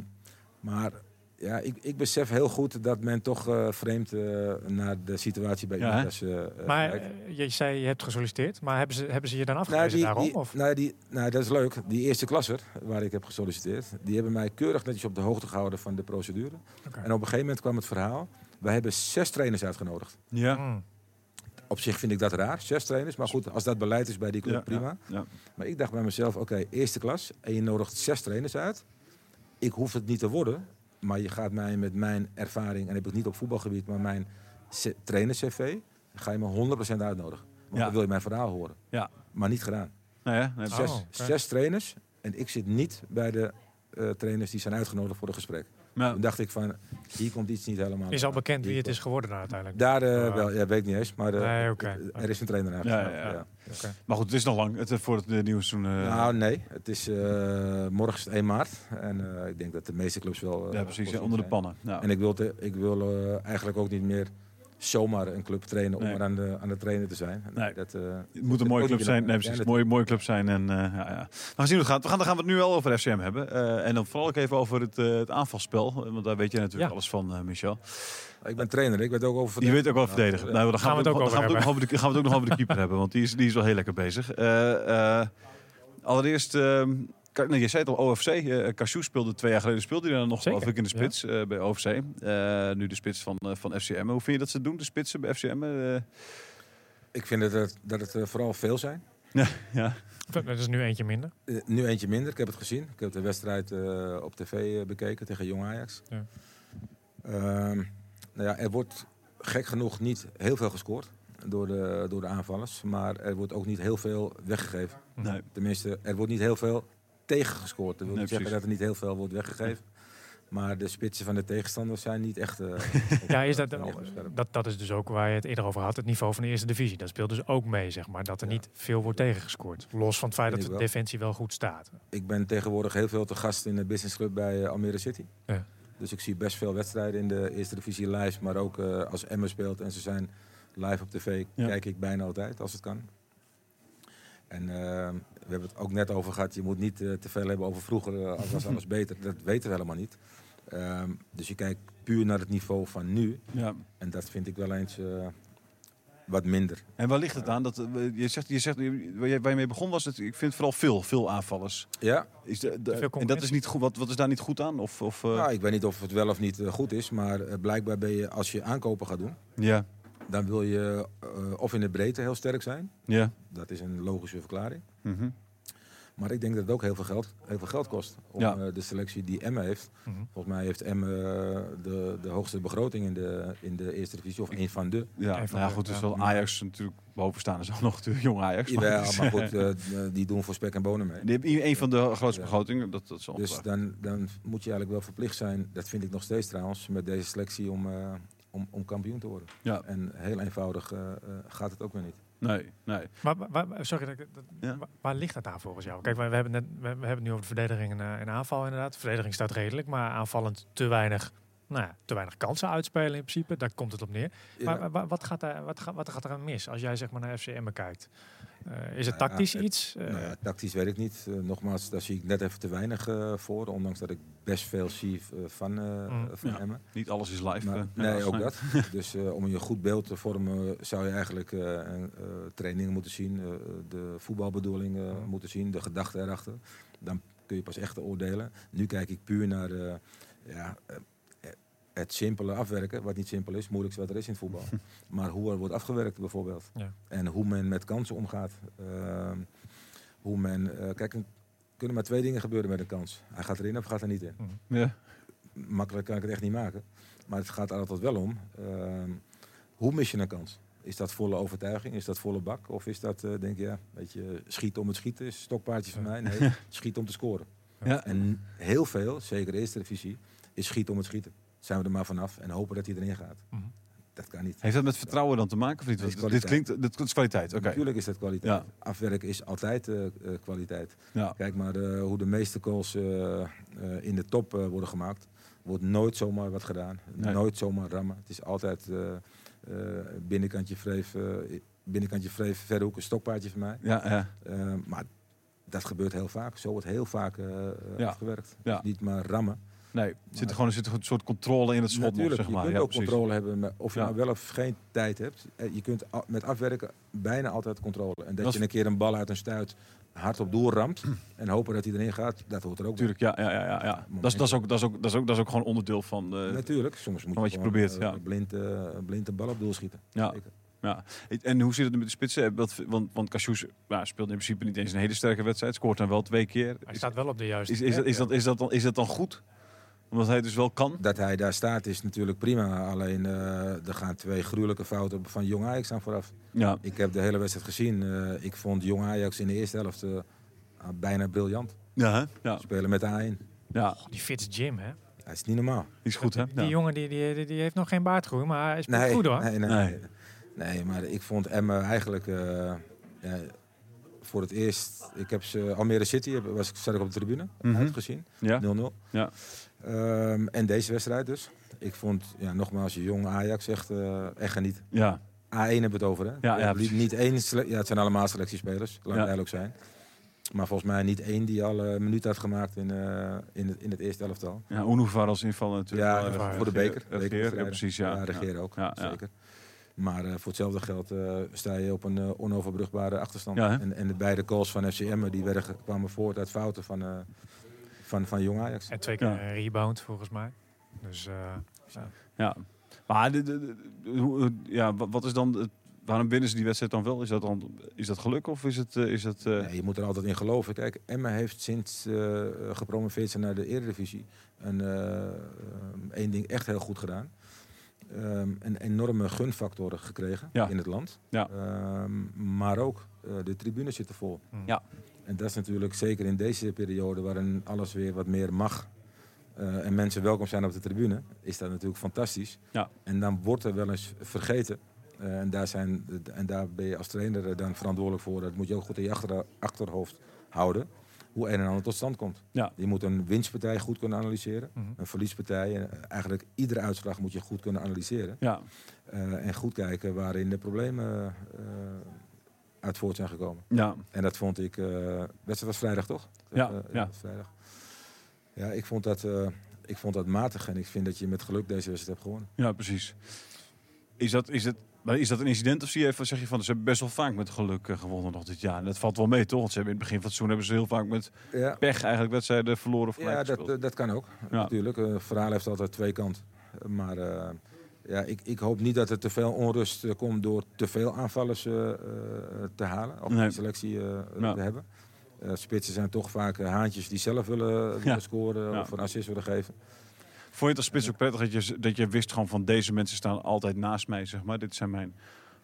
maar ja, ik, ik besef heel goed dat men toch eh, vreemd eh, naar de situatie bij Ja, eh, Maar kijkt. je zei je hebt gesolliciteerd, maar hebben ze, hebben ze je dan Nou, afgewezen die, daarom? die, of? nou, die, nou, dat is leuk. Die eerste klasser waar ik heb gesolliciteerd, die hebben mij keurig netjes op de hoogte gehouden van de procedure. En op een gegeven moment kwam het verhaal. Wij hebben zes trainers uitgenodigd. ja. Mm. Op zich vind ik dat raar, zes trainers. Maar goed, als dat beleid is bij die club, Ja, prima. ja. Maar ik dacht bij mezelf, oké, eerste klas. En je nodigt zes trainers uit. Ik hoef het niet te worden. Maar je gaat mij met mijn ervaring, en ik heb het niet op voetbalgebied, maar mijn trainer-cv, ga je me 100% uitnodigen. Want Ja. dan wil je mijn verhaal horen. Ja. Maar niet gedaan. Oh, zes trainers. En ik zit niet bij de eh, trainers die zijn uitgenodigd voor een gesprek. Maar- Toen dacht ik van, hier komt iets niet helemaal. Is al bekend wie het is geworden uiteindelijk? Daar eh, Ah. wel, ja, weet ik niet eens. Maar eh, Nee, er is een trainer Ja, uitgenodigd. ja, maar goed, het is nog lang het, eh, voor het nieuwe seizoen. eh, Nou, nee. Het is eh, morgen is het 1 maart. En eh, ik denk dat de meeste clubs wel. ja, precies, onder de pannen. En ik wil, te- ik wil eigenlijk ook niet meer zomaar een club trainen om aan de, aan de trainer te zijn. Nee. Dat, eh, Het moet een mooie club zijn. Nee, precies. mooie, mooie club zijn. En, eh, ja, ja. We gaan zien hoe het gaat. We gaan, dan gaan we het nu wel over FCM hebben. Eh, en dan vooral ook even over het, eh, het aanvalspel. Want daar weet jij natuurlijk Ja. alles van, eh, Michel. ik ben trainer. Ik weet ook over Je weet ook wel Ja, verdedigen. Nou, dan gaan, we, het ook, over gaan, we het ook nog over de, gaan we het ook nog over de keeper hebben. Want die is, die is wel heel lekker bezig. Eh, eh, allereerst, ehm, je zei het al, OFC. eh Cassius speelde twee jaar geleden speelde hij dan nog, geloof ik, in de spits eh, bij OFC. Eh, nu de spits van, eh, van FCM. Hoe vind je dat ze doen, de spitsen bij FCM? Eh, Ik vind dat het, dat het vooral veel zijn. ja. Dat is nu eentje minder. Nu eentje minder. Ik heb het gezien. Ik heb de wedstrijd eh, op tv eh, bekeken tegen Jong Ajax. Ja. Ehm, nou ja, er wordt gek genoeg niet heel veel gescoord door de, door de aanvallers. Maar er wordt ook niet heel veel weggegeven. Nee. Tenminste, er wordt niet heel veel tegengescoord. Dat wil Nee, niet zeggen dat er niet heel veel wordt weggegeven. Maar de spitsen van de tegenstanders zijn niet echt... eh, Ja, is dat, dat, dat is dus ook waar je het eerder over had, het niveau van de eerste divisie. Dat speelt dus ook mee, zeg maar, dat er Ja. niet veel wordt tegengescoord. Los van het feit dat de wel. defensie wel goed staat. Ik ben tegenwoordig heel veel te gast in de businessclub bij eh, Almere City. Ja. Dus ik zie best veel wedstrijden in de eerste divisie live. Maar ook eh, als Emmen speelt en ze zijn live op tv, Ja. kijk ik bijna altijd als het kan. En eh, we hebben het ook net over gehad. Je moet niet eh, te veel hebben over vroeger. eh, als was alles beter. Dat weten we helemaal niet. Ehm, dus je kijkt puur naar het niveau van nu. Ja. En dat vind ik wel eens eh, wat minder. En waar ligt het aan? Dat, je zegt, je zegt, waar je, mee begon was, het, ik vind vooral veel, veel aanvallers. Ja, Is de, de- veel en dat is niet goed. Wat, wat is daar niet goed aan? Of, of, eh, nou, ik weet niet of het wel of niet goed is. Maar blijkbaar ben je, als je aankopen gaat doen... ja, dan wil je eh, of in de breedte heel sterk zijn. ja. Dat is een logische verklaring. Mhm. Maar ik denk dat het ook heel veel geld, heel veel geld kost. Om Ja. eh, de selectie die Emmen heeft. Mhm. Volgens mij heeft Emmen eh, de, de hoogste begroting in de, in de eerste divisie. Of een van de. Ja, nou ja, de- goed, dus ja. wel Ajax natuurlijk bovenstaan is ook nog natuurlijk jong Ajax. Ja, dus, maar goed, eh, die doen voor spek en bonen mee. Die hebben een van de grootste Ja. begrotingen. Dat, dat is Dus dan, dan moet je eigenlijk wel verplicht zijn. Dat vind ik nog steeds trouwens. Met deze selectie om, eh, om, om kampioen te worden. Ja, En heel eenvoudig eh, eh, gaat het ook weer niet. nee, nee. Maar waar- waar- sorry, dat, ik- dat- Ja. waar, waar ligt dat aan volgens jou? Kijk, we, we hebben, net, we, we hebben het nu over de verdediging en, eh, en aanval inderdaad. De verdediging staat redelijk, maar aanvallend te weinig, nou ja, te weinig kansen uitspelen in principe. Daar komt het op neer. Ja, Maar wa- wat, gaat daar, wat, gaat, wat gaat er aan mis als jij zeg maar naar FCM kijkt? Eh, is het Nou tactisch iets? Eh, Nou ja, tactisch weet ik niet. Eh, nogmaals, daar zie ik net even te weinig eh, voor. Ondanks dat ik best veel zie eh, van, eh, Mm. van Ja. Emmen. Niet alles is live. Maar, eh, nee, ook dat. Dus eh, om je een goed beeld te vormen zou je eigenlijk eh, eh, trainingen moeten zien. eh, de voetbalbedoeling eh, Mm. moeten zien. De gedachten erachter. Dan kun je pas echt oordelen. Nu kijk ik puur naar eh, ja, eh, het simpele afwerken. Wat niet simpel is. Moeilijkste wat er is in het voetbal. maar hoe er wordt afgewerkt bijvoorbeeld. Ja. En hoe men met kansen omgaat. Ehm, hoe men... eh, kijk, er kunnen maar twee dingen gebeuren met een kans. Hij gaat erin of gaat er niet in. Ja. makkelijk kan ik het echt niet maken. Maar het gaat er altijd wel om. ehm, hoe mis je een kans? Is dat volle overtuiging? Is dat volle bak? Of is dat, eh, denk je, ja, weet je, schieten om het schieten is stokpaardje van mij? Nee, schieten om te scoren. Ja. En heel veel, zeker de eerste divisie, is schieten om het schieten. Zijn we er maar vanaf en hopen dat hij erin gaat. Mhm. Dat kan niet. Heeft dat met vertrouwen dan te maken of niet? Want is dit kwaliteit. klinkt, dit is kwaliteit. Oké. Natuurlijk is dat kwaliteit. Ja. Afwerken is altijd eh, eh, kwaliteit. Ja. Kijk maar eh, hoe de meeste calls eh, eh, in de top eh, worden gemaakt. Wordt nooit zomaar wat gedaan. Nee. Nooit zomaar rammen. Het is altijd eh, eh, binnenkantje vreef, eh, binnenkantje vreef, verre hoek, een stokpaardje van mij. Ja, ja. Eh, maar dat gebeurt heel vaak. Zo wordt heel vaak Ja. afgewerkt. Ja. Dus niet maar rammen. Nee, er zit er gewoon er zit een soort controle in het schot nog, zeg maar. je kunt Ja, ook precies. controle hebben, maar of je Ja. nou wel of geen tijd hebt. Eh, Je kunt met afwerken bijna altijd controle. En dat, je een keer een bal uit een stuit hard op doel ramt en hopen dat hij erin gaat, dat hoort er ook. Tuurlijk, ja, ja, ja, ja, ja. Dat, is, dat, is ook, dat, is ook, dat, is ook, dat is ook gewoon onderdeel van. eh, Natuurlijk, soms moet je, wat je probeert, ja. blind, eh, blind een bal op doel schieten. Ja. Zeker. ja. En hoe zit het met de spitsen? Wat- Want, want Cassius ja, speelt in principe niet eens een hele sterke wedstrijd. Scoort dan wel twee keer. Hij staat wel op de juiste is, is, dat, is, dat, is, dat dan, is dat dan goed? Omdat hij dus wel kan? Dat hij daar staat is natuurlijk prima. Alleen eh, er gaan twee gruwelijke fouten van Jong Ajax aan vooraf. Ja. Ik heb de hele wedstrijd gezien. Eh, ik vond Jong Ajax in de eerste helft eh, bijna briljant. Ja, hè? ja. Spelen met de A1. ja. Die Fitz Jim, hè? Dat is niet normaal. Die is goed, hè? Die Ja. jongen die, die, die, die heeft nog geen baardgroei, maar hij speelt goed hoor. Nee, nee, Nee. maar ik vond Emmen eigenlijk eh, ja, voor het eerst. Ik heb ze Almere City was ik zat ik op de tribune Mhm. uitgezien. Ja? 0-0. Ja. Ehm, en deze wedstrijd dus. Ik vond, ja, nogmaals, je jong Ajax echt, eh echt geniet. Ja. A1 hebben we het over, hè? ja, niet, precies. niet één, ja, het zijn allemaal selectiespelers, laat Ja. duidelijk zijn. Maar volgens mij niet één die al een minuut had gemaakt in, eh, in, het, in het eerste elftal. Ja, Unuvar als invallen natuurlijk. Ja, voor de beker. Regeer, ja, precies, ja. Ja, regeer ook, Ja, ja. zeker. Maar eh, voor hetzelfde geld eh, sta je op een eh, onoverbrugbare achterstand. Ja, en, en de beide goals van FCM die werden, kwamen voort uit fouten van, eh, van, van Jong Ajax. En twee keer Ja. een rebound volgens mij. Dus eh, Ja. Maar de, de, de- hoe- ja, wat is dan... het- waarom winnen ze die wedstrijd dan wel? Is dat, dan, is dat geluk of is het... eh, is het eh, Nee, je moet er altijd in geloven. Kijk, Emma heeft sinds eh gepromoveerd zijn naar de Eredivisie een, eh, eh, één ding echt heel goed gedaan. Ehm, een enorme gunfactor gekregen Ja. in het land. Ja. Ehm, maar ook eh, de tribunes zitten vol. mm. Ja. En dat is natuurlijk zeker in deze periode waarin alles weer wat meer mag. eh, en mensen welkom zijn op de tribune, is dat natuurlijk fantastisch. Ja. En dan wordt er wel eens vergeten. eh, en, daar zijn, en daar ben je als trainer dan verantwoordelijk voor. Dat moet je ook goed in je achter, achterhoofd houden. Hoe een en ander tot stand komt. Ja. Je moet een winstpartij goed kunnen analyseren. Mhm. Een verliespartij. Eigenlijk iedere uitslag moet je goed kunnen analyseren. ja. Eh, en goed kijken waarin de problemen uit voort zijn gekomen. Ja. En dat vond ik. eh wedstrijd was vrijdag toch? Ja, Eh, ja. vrijdag. Ja, ik vond, dat, eh, ik vond dat matig en ik vind dat je met geluk deze wedstrijd hebt gewonnen. Ja, precies. Is dat, is, het, maar is dat een incident of zie je even, zeg je van, ze hebben best wel vaak met geluk gewonnen nog dit jaar. En dat valt wel mee, toch? Want ze hebben in het begin van het seizoen hebben ze heel vaak met Ja, pech eigenlijk wedstrijden verloren of ja dat, dat kan ook. Ja. Natuurlijk, het verhaal heeft altijd twee kanten. Maar ja, ik, ik hoop niet dat er te veel onrust eh, komt door te veel aanvallers eh, eh, te halen. Of Nee. een selectie Ja. te hebben. Spitsen zijn toch vaak haantjes die zelf willen, willen Ja. scoren Ja. of een assist willen geven. Vond je het als spits ook prettig dat je, dat je wist gewoon van deze mensen staan altijd naast mij, zeg maar. Dit zijn mijn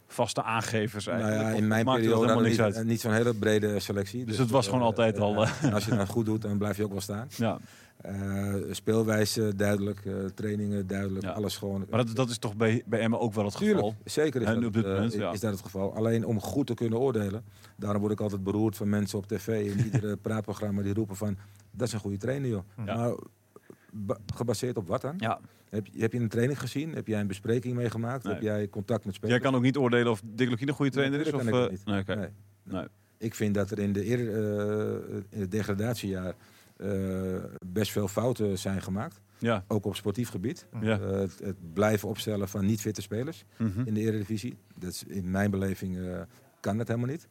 vaste aangevers Nou eigenlijk. ja, in mijn periode helemaal niks niet, uit. niet zo'n hele brede selectie. Dus het was gewoon altijd al, eh, als je het goed doet, dan blijf je ook wel staan. Ja, Eh, speelwijze duidelijk, eh, trainingen duidelijk, Ja. alles gewoon. maar dat, dat is toch bij, bij Emma ook wel het geval? Zeker is, En dat, op dit eh, moment, ja. is dat het geval. Alleen om goed te kunnen oordelen, daarom word ik altijd beroerd van mensen op tv in iedere praatprogramma die roepen van dat is een goede trainer joh. Ja. Maar gebaseerd op wat dan? Ja, Heb, je- heb je een training gezien? Heb jij een bespreking meegemaakt? Nee. Heb jij contact met spelers? jij kan ook niet oordelen of Dick Lukien een goede trainer is? Of, eh, ik dat nee. Nee. Nee. Ik vind dat er in, de eer, eh, in het degradatiejaar eh, best veel fouten zijn gemaakt. Ja, Ook op sportief gebied. ja. Eh, het, het blijven opstellen van niet fitte spelers Mhm. in de Eredivisie. Dat is, in mijn beleving eh, kan dat helemaal niet.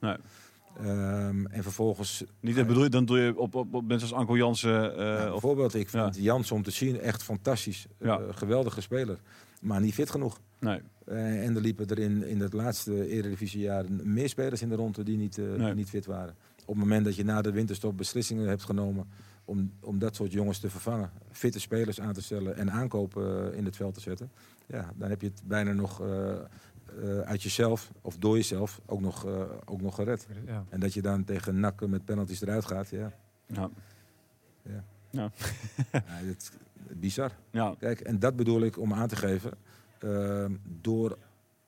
Ehm, en vervolgens... Niet, dat bedoel je, dan doe je op, op, op mensen als Anko Jansen. Nou, of, bijvoorbeeld, ik vind ja. Jans om te zien echt fantastisch. Eh, geweldige speler. Maar niet fit genoeg. nee, Eh, en er liepen er in, in het laatste Eredivisiejaar meer spelers in de ronde die niet, Nee. die niet fit waren. Op het moment dat je na de winterstop beslissingen hebt genomen om, om dat soort jongens te vervangen. Fitte spelers aan te stellen en aankopen in het veld te zetten. Ja, dan heb je het bijna nog uit jezelf of door jezelf ook nog, eh, ook nog gered. Ja. En dat je dan tegen nakken met penalties eruit gaat, ja. Ja. ja het, bizar. Ja. Kijk, en dat bedoel ik om aan te geven. ehm, door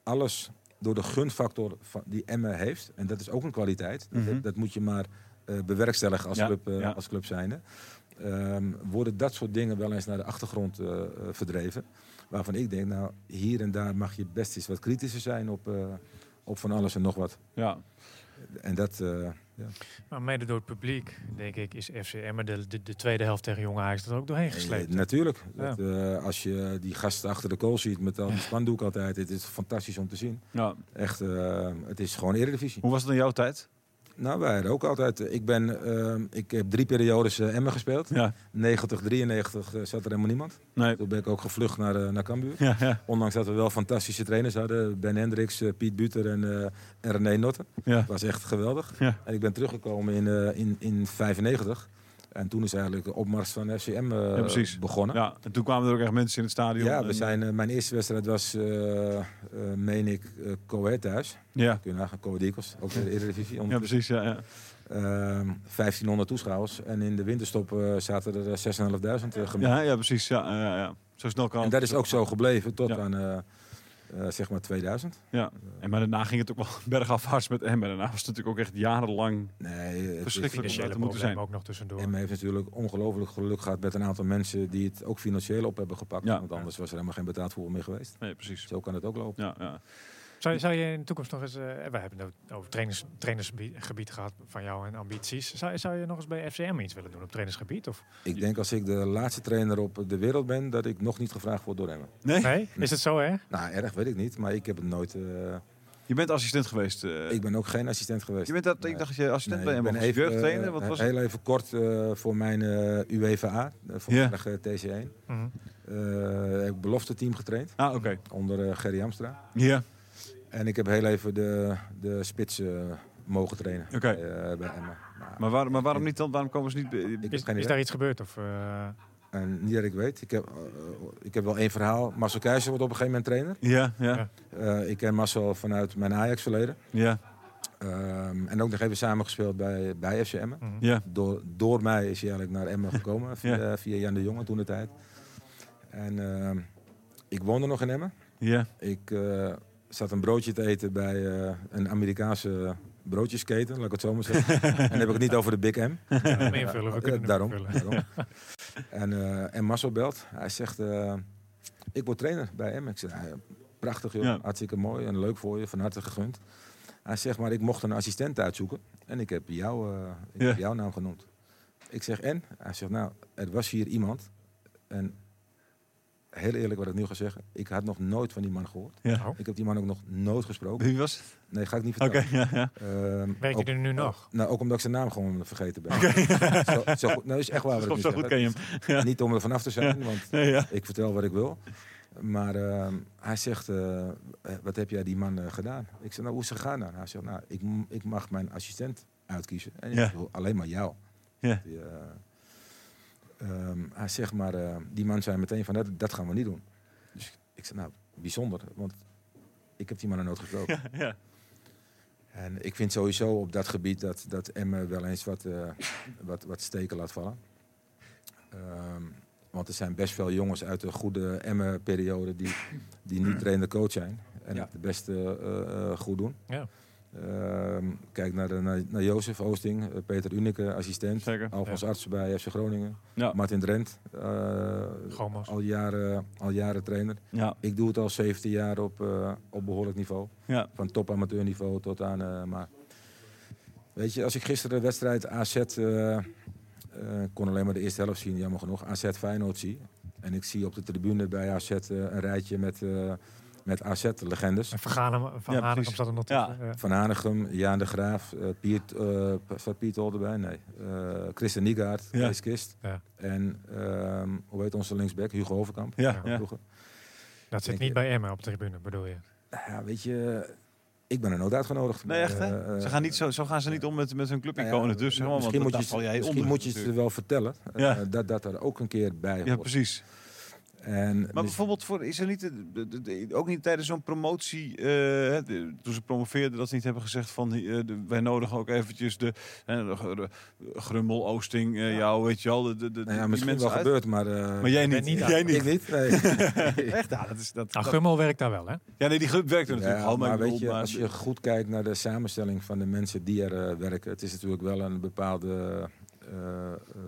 alles, door de gunfactor van, die Emma heeft, en dat is ook een kwaliteit, dat- Mhm. dat, moet je maar eh, bewerkstelligen als, Ja, club, eh, ja. als club zijnde. Ehm, worden dat soort dingen wel eens naar de achtergrond verdreven. Waarvan ik denk, nou, hier en daar mag je best eens wat kritischer zijn op, eh, op van alles en nog wat. Ja. En dat, eh, Maar mede door het publiek, denk ik, is FC Emmen de, de, de tweede helft tegen Jong Ajax er ook doorheen gesleept. Eh, natuurlijk. Ja. Dat, eh, als je die gasten achter de kool ziet met al die spandoek altijd, het is fantastisch om te zien. ja. Echt, eh, het is gewoon Eredivisie. Hoe was het in jouw tijd? Nou, wij hadden ook altijd. Ik, ben, eh, ik heb drie periodes eh, Emmen gespeeld. Ja. 90. 90, 93 eh, zat er helemaal niemand. Nee. Toen ben ik ook gevlucht naar, eh, naar Cambuur. Ja, ja. Ondanks dat we wel fantastische trainers hadden. Ben Hendricks, Piet Buter en, en René Notten. Ja. Dat was echt geweldig. En ik ben teruggekomen in, eh in, in 95. En toen is eigenlijk de opmars van FCM eh, Ja, precies. begonnen. ja. En toen kwamen er ook echt mensen in het stadion. Ja, En, we zijn, eh, mijn eerste wedstrijd was, eh eh meen ik, eh Coët thuis. Ja. Kun je nagaan, Coët Eagles, ook in de Eredivisie. ja, precies. Ja, ja. Ehm 1500 toeschouwers. En in de winterstop eh, zaten er eh, 6.500 uh, gemiddeld. Ja, ja, precies. Ja, ja, ja. Zo snel kan En dat is ook zo gebleven tot Ja. aan eh, zeg maar 2000. Ja. En maar daarna ging het ook wel bergafwaarts met Emmen. Daarna was het natuurlijk ook echt jarenlang... Nee, het Verschrikkelijk. Financiële dat moeten problemen zijn. ook nog tussendoor. En heeft natuurlijk ongelooflijk geluk gehad met een aantal mensen die het ook financieel op hebben gepakt. Ja. Want anders was er helemaal geen betaald voetbal meer geweest. Nee, precies. Zo kan het ook lopen. Ja, ja. Zou, je- zou je in de toekomst nog eens, eh we hebben het over trainers, trainersgebied gehad van jou en ambities. Zou, je- zou je nog eens bij FCM iets willen doen op trainersgebied? Of? Ik denk als ik de laatste trainer op de wereld ben, dat ik nog niet gevraagd word door hem. Nee? Nee? Is het zo hè? Nou, erg weet ik niet, maar ik heb het nooit. eh, Je bent assistent geweest. eh. ik ben ook geen assistent geweest. je bent dat, Nee. ik dacht dat je assistent Nee, bij ben was. even, Jeugdtrainer? Wat was heel het? even kort eh, voor mijn eh UEFA, uh, voormalige TC1. Mhm. Eh, heb ik belofte team getraind Ah, oké. onder Gerry Amstra. Ja. En ik heb heel even de, de spits eh, mogen trainen Oké. eh, bij Emma. Nou, Maar, waar, maar waarom niet dan? Waarom komen ze niet... ik Is, daar iets gebeurd? Of, eh, En niet dat ik weet. Ik heb, ik heb wel één verhaal. Marcel Keizer wordt op een gegeven moment trainer. Ja, ja. Eh, ik ken Marcel vanuit mijn Ajax-verleden. ja, Ehm, en ook nog even samengespeeld bij, bij FC Emmen. mhm. ja. Door, door mij is hij eigenlijk naar Emmen gekomen. via, via Jan de Jonge toen de tijd. En ehm, ik woonde nog in Emmen. ja. Ik eh, zat een broodje te eten bij eh, een Amerikaanse broodjesketen, laat ik het zo maar zeggen. en dan heb ik het niet over de Big M. We invullen. We Eh, kunnen daarom. en, eh, en Marcel belt. Hij zegt, eh, ik word trainer bij Emmen. Ik zeg, "Ah, prachtig joh, Ja. hartstikke mooi en leuk voor je, van harte gegund. Hij zegt, maar ik mocht een assistent uitzoeken. En ik heb, jou, eh, ik Ja. heb jouw naam genoemd. Ik zeg, en? Hij zegt, nou, er was hier iemand. En heel eerlijk wat ik nu ga zeggen. Ik had nog nooit van die man gehoord. ja. Oh. Ik heb die man ook nog nooit gesproken. Wie was het? Nee, ga ik niet Oké, vertellen. ja, ja. Ehm, Werk je ook- er nu nog? Nou, ook omdat ik zijn naam gewoon vergeten ben. Zo, zo goed, nou, is echt waar wat ik Zo, zo goed ken je hem. Ja. Niet om er vanaf te zijn, want Nee, ja. ik vertel wat ik wil. Maar ehm, hij zegt, eh, eh, wat heb jij die man eh, gedaan? Ik zeg, nou, hoe is het gegaan dan? Hij zegt, nou, ik, ik mag mijn assistent uitkiezen. En ik Ja. wil alleen maar jou. Ja. Die, eh, ehm, hij zegt, maar eh, die man zei meteen van, dat, dat gaan we niet doen. Dus ik zeg, nou, bijzonder, want ik heb die man nog nooit gesproken. Ja, ja. En ik vind sowieso op dat gebied dat, dat Emmen wel eens wat, eh, wat, wat steken laat vallen. Ehm, want er zijn best veel jongens uit de goede Emmen-periode die, die niet trainer-coach zijn. En Ja. het beste eh, goed doen. Ja. Ehm, kijk naar, de, naar, naar Jozef Oosting, eh, Peter Unike, assistent. Zeker. Alfons Arts bij FC Groningen. Ja. Martin Drent, eh, al, jaren, al jaren trainer. Ja, Ik doe het al 17 jaar op, eh, op behoorlijk niveau. ja. Van top amateurniveau tot aan. eh, maar weet je, als ik gisteren de wedstrijd AZ. eh, eh, ik kon alleen maar de eerste helft zien, jammer genoeg. AZ Feyenoord zie. En ik zie op de tribune bij AZ een rijtje met, eh met AZ-legendes. En Van Ganem, van Ja, Hanegem zat er nog Ja. tussen. Ja. Van Hanegem, Jaan de Graaf, eh Piet, eh, staat Piet al erbij? Nee. Eh Christen Niegaard, Ja. Kist. Ja. En hoe hoe heet onze linksback? Hugo Overkamp. Ja. Dat zit Denk niet je- bij Emmen op de tribune, bedoel je? Nou Ja, weet je, Ik ben er nooit uitgenodigd. Nee, echt hè? Ze gaan niet zo, zo gaan ze niet om met, met hun nou clubiconen. ja, dus maar, want misschien moet je, misschien onder. moet je het natuurlijk. wel vertellen. Ja. dat dat er ook een keer bij hoort. Ja, precies. En Maar bijvoorbeeld, voor, is er niet, de- de- de- ook niet tijdens zo'n promotie, eh, hè, de- toen ze promoveerden, dat ze niet hebben gezegd van, eh, de- wij nodigen ook eventjes de, hè, de, de- Grummel, Oosting, eh, jou, weet je wel, de, de, de, nou ja, misschien mensen wel uit. gebeurd, maar... eh, Maar jij niet. niet jij Ik niet. niet, nee. Echt, ja, dat is dat. Nou, dat- Gummel werkt daar wel, hè? ja, nee, die groep werkte natuurlijk Ja, al, maar, maar weet je, maar- als je goed kijkt naar de samenstelling van de mensen die er werken, het is natuurlijk wel een bepaalde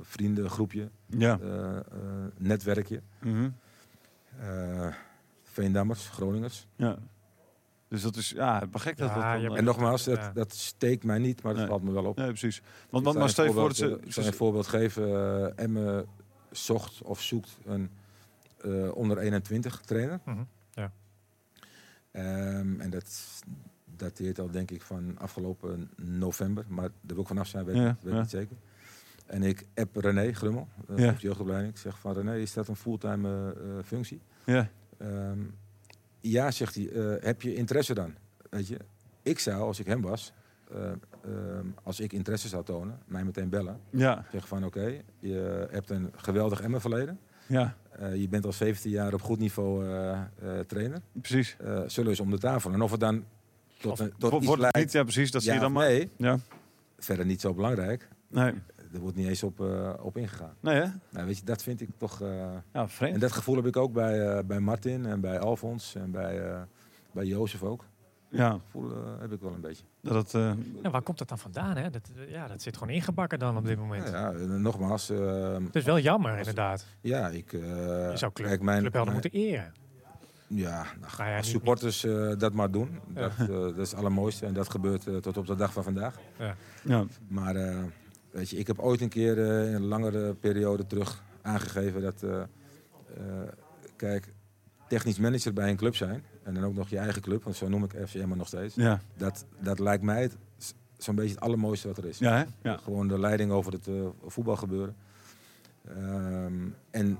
vriendengroepje, ja. netwerkje. Mhm. Veendammers, Groningers. ja. Dus dat is, ja, maar gek dat Ja, dat dan, eh, En nogmaals, dat, Ja. dat steekt mij niet, maar dat Nee. valt me wel op. Nee, precies. Ik Want, want maar een stel je voor dat voorbeeld, ze... eh, ik zal een voorbeeld geven. eh Emme zocht of zoekt een eh, onder 21 trainer. Mhm, ja. Ehm, en dat dateert al denk ik van afgelopen november. Maar daar wil ik vanaf zijn, weet, ja. niet zeker. En ik app René Grummel, uh, Ja. jeugdopleiding. Ik zeg van René, is dat een fulltime eh, eh, functie? Ja, Ehm, ja, zegt hij. eh, heb je interesse dan? Weet je, ik zou, als ik hem was, eh, ehm, als ik interesse zou tonen, mij meteen bellen. ja, Zeggen van oké, je hebt een geweldig Emmen verleden. ja, Eh, je bent al 17 jaar op goed niveau eh, eh, trainer. precies. Eh, zullen we eens om de tafel. En of het dan tot, Of- een, tot Wordt iets leidt, niet, ja precies, dat zie je dan maar. nee, Ja, verder niet zo belangrijk. nee. Er wordt niet eens op, eh, op ingegaan. Nee hè? Nou, weet je, dat vind ik toch... eh, Ja, vreemd. en dat gevoel heb ik ook bij, eh, bij Martin en bij Alfons en bij, eh bij Jozef ook. Ja, Dat gevoel heb ik wel een beetje. dat het... eh, Ja, waar komt dat dan vandaan, hè? Dat, ja, dat zit gewoon ingebakken dan op dit moment. Nou ja, nogmaals, eh, Het is wel jammer, inderdaad. ja, ik... eh, Je zou club, kijk, mijn, clubhelden mijn- moeten eren. Ja, nou, Nou ja, als niet- supporters eh, dat maar doen. Ja. Dat, dat is het allermooiste en dat gebeurt tot op de dag van vandaag. ja, Maar eh, weet je, ik heb ooit een keer eh, in een langere periode terug aangegeven dat, eh, eh, kijk, technisch manager bij een club zijn en dan ook nog je eigen club, want zo noem ik FCM maar nog steeds. ja, Dat, dat lijkt mij het, zo'n beetje het allermooiste wat er is. ja, ja. Gewoon de leiding over het eh, voetbalgebeuren. Ehm, en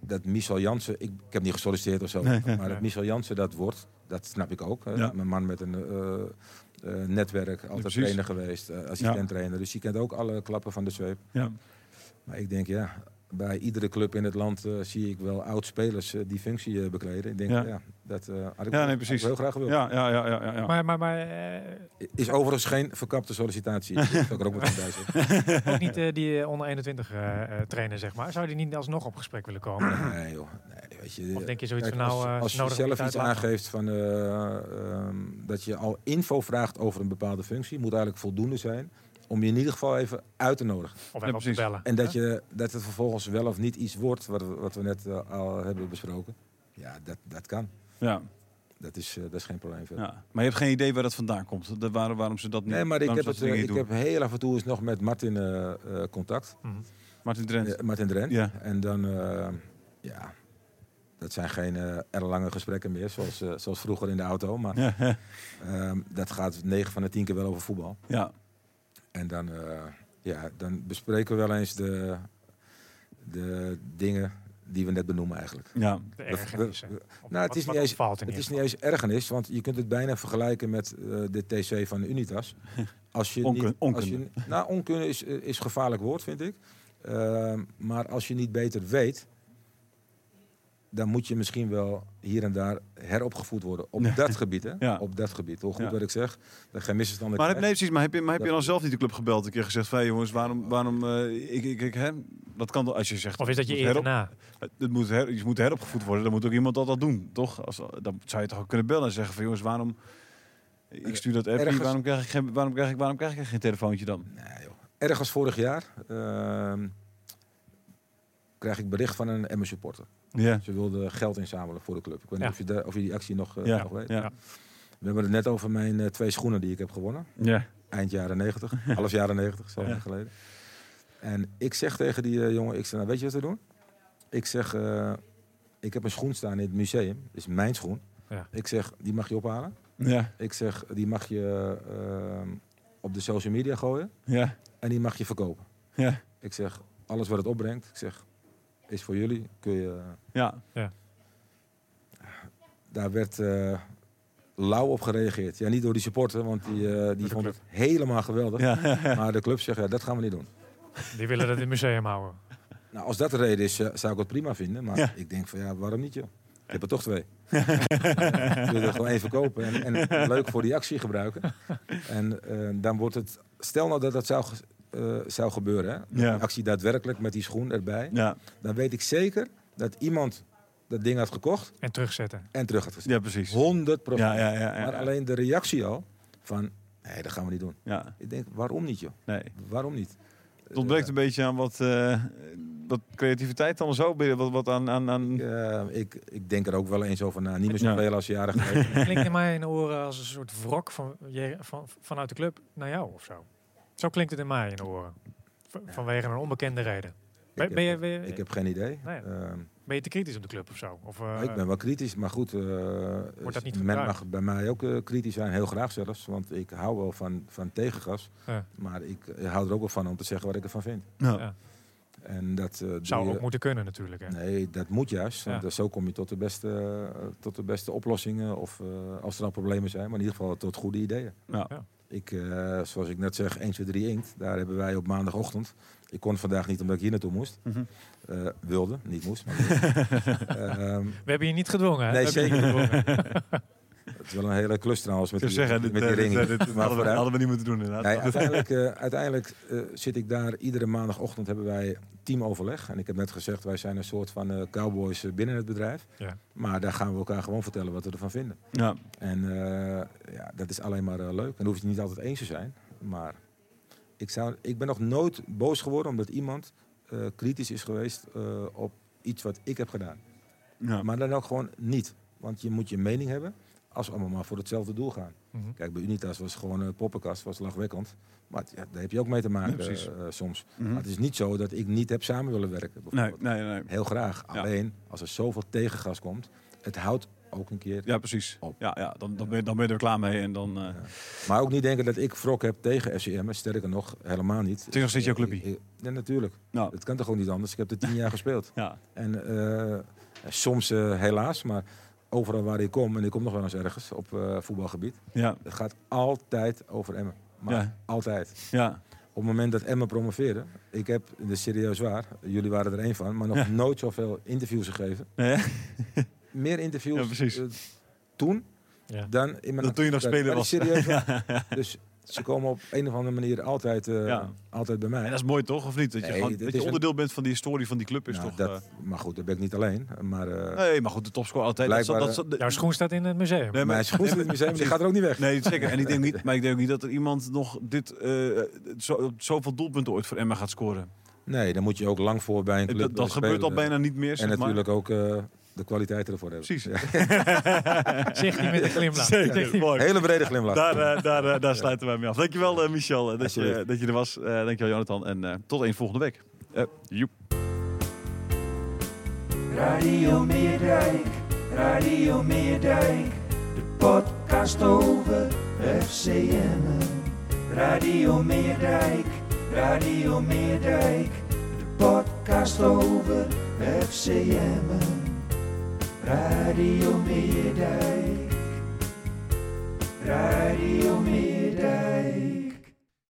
dat Michel Jansen, ik, ik heb niet gesolliciteerd of zo, Nee, maar dat Michel Jansen dat wordt, dat snap ik ook. hè. Een man met een netwerk, altijd trainer geweest, eh, assistent trainer. Dus die kent ook alle klappen van de zweep. ja. Maar ik denk, ja, bij iedere club in het land eh, zie ik wel oud-spelers eh, die functie eh, bekleden. Ik denk, Ja. ja, dat eh, had ik, Ja, nee, had ik precies. heel graag gewild. Ja, ja, ja, ja, ja, ja. Maar, maar, maar Is overigens geen verkapte sollicitatie. Dat ik er ook meteen bij zeggen. ook niet die onder 21 eh, eh, trainer, zeg maar. Zou die niet alsnog op gesprek willen komen? Nee, joh. Nee, weet je, Of denk je zoiets Kijk, van nou, als, als je nodig zelf iets aangeeft van, eh, ehm, dat je al info vraagt over een bepaalde functie, moet eigenlijk voldoende zijn om je in ieder geval even uit te nodigen. Of even op te bellen. En dat, je, dat het vervolgens wel of niet iets wordt wat, we- wat we net eh, al hebben besproken. Ja, dat, dat kan. ja, Dat is, eh, dat is geen probleem. verder. ja. Maar je hebt geen idee waar dat vandaan komt. De, waarom, waarom ze dat niet Nee, maar ik heb, het, dat eh, ik heb heel af en toe eens nog met Martin eh, eh, contact. Mhm. Martin Drent. Eh, Martin Drent. Ja. En dan, eh, ja, dat zijn geen eh erlange gesprekken meer, zoals, eh, zoals vroeger in de auto. Maar Ja, ja, ehm, dat gaat 9 van de 10 keer wel over voetbal. ja. En dan, eh, ja, dan bespreken we wel eens de, de dingen die we net benoemen eigenlijk. ja. De ergernissen. nou, het is wat niet eens- Het is niet eens ergernis, want je kunt het bijna vergelijken met eh, de TC van Unitas. Als je Onkun- niet, als je, nou, onkunde is, is een gevaarlijk woord, vind ik. Ehm, maar als je niet beter weet, dan moet je misschien wel hier en daar heropgevoed worden. Op Ja. dat gebied, hè? Ja. Op dat gebied. Hoe goed Ja. wat ik zeg, dat geen misverstanden Maar heb, nee, precies, maar heb je, maar heb je dan zelf niet de club gebeld een keer gezegd van hey, jongens, waarom, waarom eh, ik, ik, ik, hè? dat kan toch als je zegt. Of is dat je eerder na? Het moet her, je moet heropgevoed worden, dan moet ook iemand dat, dat doen, toch? Als, dan zou je toch ook kunnen bellen en zeggen van jongens, waarom ik stuur dat appje, Ergens- waarom krijg ik geen, waarom krijg ik, waarom krijg ik geen telefoontje dan? Nee, joh. Ergens vorig jaar ehm, krijg ik bericht van een Emmen supporter. Ja, Ze wilden geld inzamelen voor de club. Ik weet niet Ja. of, je de- of je die actie nog, eh, ja, nog weet. ja, We hebben het net over mijn eh, twee schoenen die ik heb gewonnen. ja, Eind jaren 90, half jaren 90, zo Ja. lang geleden. En ik zeg tegen die eh, jongen, ik zeg, nou, weet je wat we doen? Ik zeg, eh, ik heb een schoen staan in het museum. Dat is mijn schoen. Ja. Ik zeg, die mag je ophalen. ja, Ik zeg, die mag je op de social media gooien. ja, En die mag je verkopen. ja, Ik zeg, alles wat het opbrengt, ik zeg, is voor jullie. Kun je, ja, daar werd eh, lauw op gereageerd. Ja, niet door die supporter, want die, eh, die vond het helemaal geweldig. Maar de club zegt, ja, dat gaan we niet doen. Die willen dat in het museum houden. Nou, als dat de reden is, eh, zou ik het prima vinden. Maar Ja. ik denk van, ja, waarom niet, joh? Ik heb er toch twee. Ik wil er gewoon één verkopen en, en leuk voor die actie gebruiken. En eh, dan wordt het... Stel nou dat dat zou, eh, zou gebeuren, hè? Ja. Actie daadwerkelijk met die schoen erbij. Ja, Dan weet ik zeker dat iemand dat ding had gekocht En terugzetten. en terug had gezet. ja precies. 100 Ja, ja, ja, ja, Maar alleen de reactie al van, nee, dat gaan we niet doen. Ja, Ik denk, waarom niet, joh? nee. Waarom niet? Het ontbreekt een beetje aan wat, eh, wat creativiteit dan zo. Ben je Wat, wat aan, aan, aan... Eh, ik, ik denk er ook wel eens over na. Niet meer zoveel als jaren geleden. Klinkt in mij in de oren als een soort wrok van, je- van, vanuit de club naar jou of zo. Zo klinkt het in mij in de oren. V- vanwege een onbekende reden. Ben, Ik ben, je, heb- ben, je, Ik heb geen idee. Nee. Ehm, ben je te kritisch op de club of zo? Of, eh, ik ben wel kritisch, maar goed. eh, dat niet men mag bij mij ook eh, kritisch zijn, heel graag zelfs. Want ik hou wel van, van tegengas. Ja. Maar ik hou er ook wel van om te zeggen wat ik ervan vind. Ja. Ja. En dat eh, zou je- ook moeten kunnen natuurlijk. Hè? Nee, dat moet juist. Ja. Want zo kom je tot de beste, tot de beste oplossingen. Of eh, als er al problemen zijn, maar in ieder geval tot goede ideeën. Ja. Ik, eh, zoals ik net zeg, 1, 2, 3 inkt. Daar hebben wij op maandagochtend. Ik kon vandaag niet omdat ik hier naartoe moest. Mhm. Eh, wilde, niet moest. Maar wilde. Ehm, We hebben je niet gedwongen. Hè? Nee, We hebben je zeker niet gedwongen. het is wel een hele klus trouwens met die, zeggen, met dit, die eh, ring. dit, dit Maar hadden, we, vooruit. hadden we niet moeten doen inderdaad. Nee, uiteindelijk, eh, uiteindelijk eh, zit ik daar. Iedere maandagochtend hebben wij teamoverleg. En ik heb net gezegd, wij zijn een soort van cowboys binnen het bedrijf. Ja. Maar daar gaan we elkaar gewoon vertellen wat we ervan vinden. Ja. En ja, dat is alleen maar leuk. En daar hoef je het niet altijd eens te zijn. Maar ik, zou, ik ben nog nooit boos geworden omdat iemand kritisch is geweest op iets wat ik heb gedaan. Ja. Maar dan ook gewoon niet. Want je moet je mening hebben als we allemaal maar voor hetzelfde doel gaan. Mhm. Kijk, bij Unitas was het gewoon een poppenkast, was lachwekkend. Maar ja, daar heb je ook mee te maken precies. eh, soms. Mhm. Maar het is niet zo dat ik niet heb samen willen werken. Nee, bijvoorbeeld. nee, nee. Heel graag. Ja. Alleen, als er zoveel tegengas komt, het houdt ook een keer Ja, precies. Op. Ja, ja dan, dan, ben je, dan ben je er klaar mee. En dan, eh, Maar ook niet denken dat ik wrok heb tegen FCM. Sterker nog, helemaal niet. Het is nog steeds jouw clubje. Ja, natuurlijk. nou, Het kan toch ook niet anders. Ik heb er tien jaar gespeeld. ja. En eh, soms eh, helaas, maar overal waar ik kom, en ik kom nog wel eens ergens op eh, voetbalgebied. Ja, Het gaat altijd over Emmen. Maar Ja. altijd. ja. Op het moment dat Emmen promoveerde, ik heb, is serieus waar, jullie waren er één van, maar nog Ja. nooit zoveel interviews gegeven. Nee? Meer interviews eh, toen Ja. dan in mijn Dat toen je nog speler Maar was. die serieus waar. Dus ze komen op een of andere manier altijd, eh, Ja. altijd bij mij. En dat is mooi toch, of niet? Dat je, Nee, gewoon, dat een- onderdeel bent van die historie van die club is Nou, toch... dat, maar goed, daar ben ik niet alleen. Maar eh, eh, nee, maar goed, de topscore altijd. Dat, Blijkbaar, dat, dat, Jouw schoen staat in het museum. Nee, maar- mijn schoen in het museum, die gaat er ook niet weg. Nee, zeker. En ik denk niet, maar ik denk ook niet dat er iemand nog dit, eh, zo, zoveel doelpunten ooit voor Emma gaat scoren. Nee, dan moet je ook lang voor bij een club Dat, dat eh, gebeurt al bijna niet meer, En maar. natuurlijk ook eh, de kwaliteiten ervoor hebben. Precies. Ja. Hij met een glimlach. Zeker, mooi. Hele brede glimlach. Daar, eh, daar, eh, daar sluiten wij mee af. Dankjewel eh, Michel eh, dat, je, dat je er was. Eh, dankjewel Jonathan. En eh, tot eens volgende week. Eh, joep. Radio Meerdijk, Radio Meerdijk, de podcast over FCM. Radio Meerdijk, Radio Meerdijk, de podcast over FCM. Radio med deg. Radio med deg.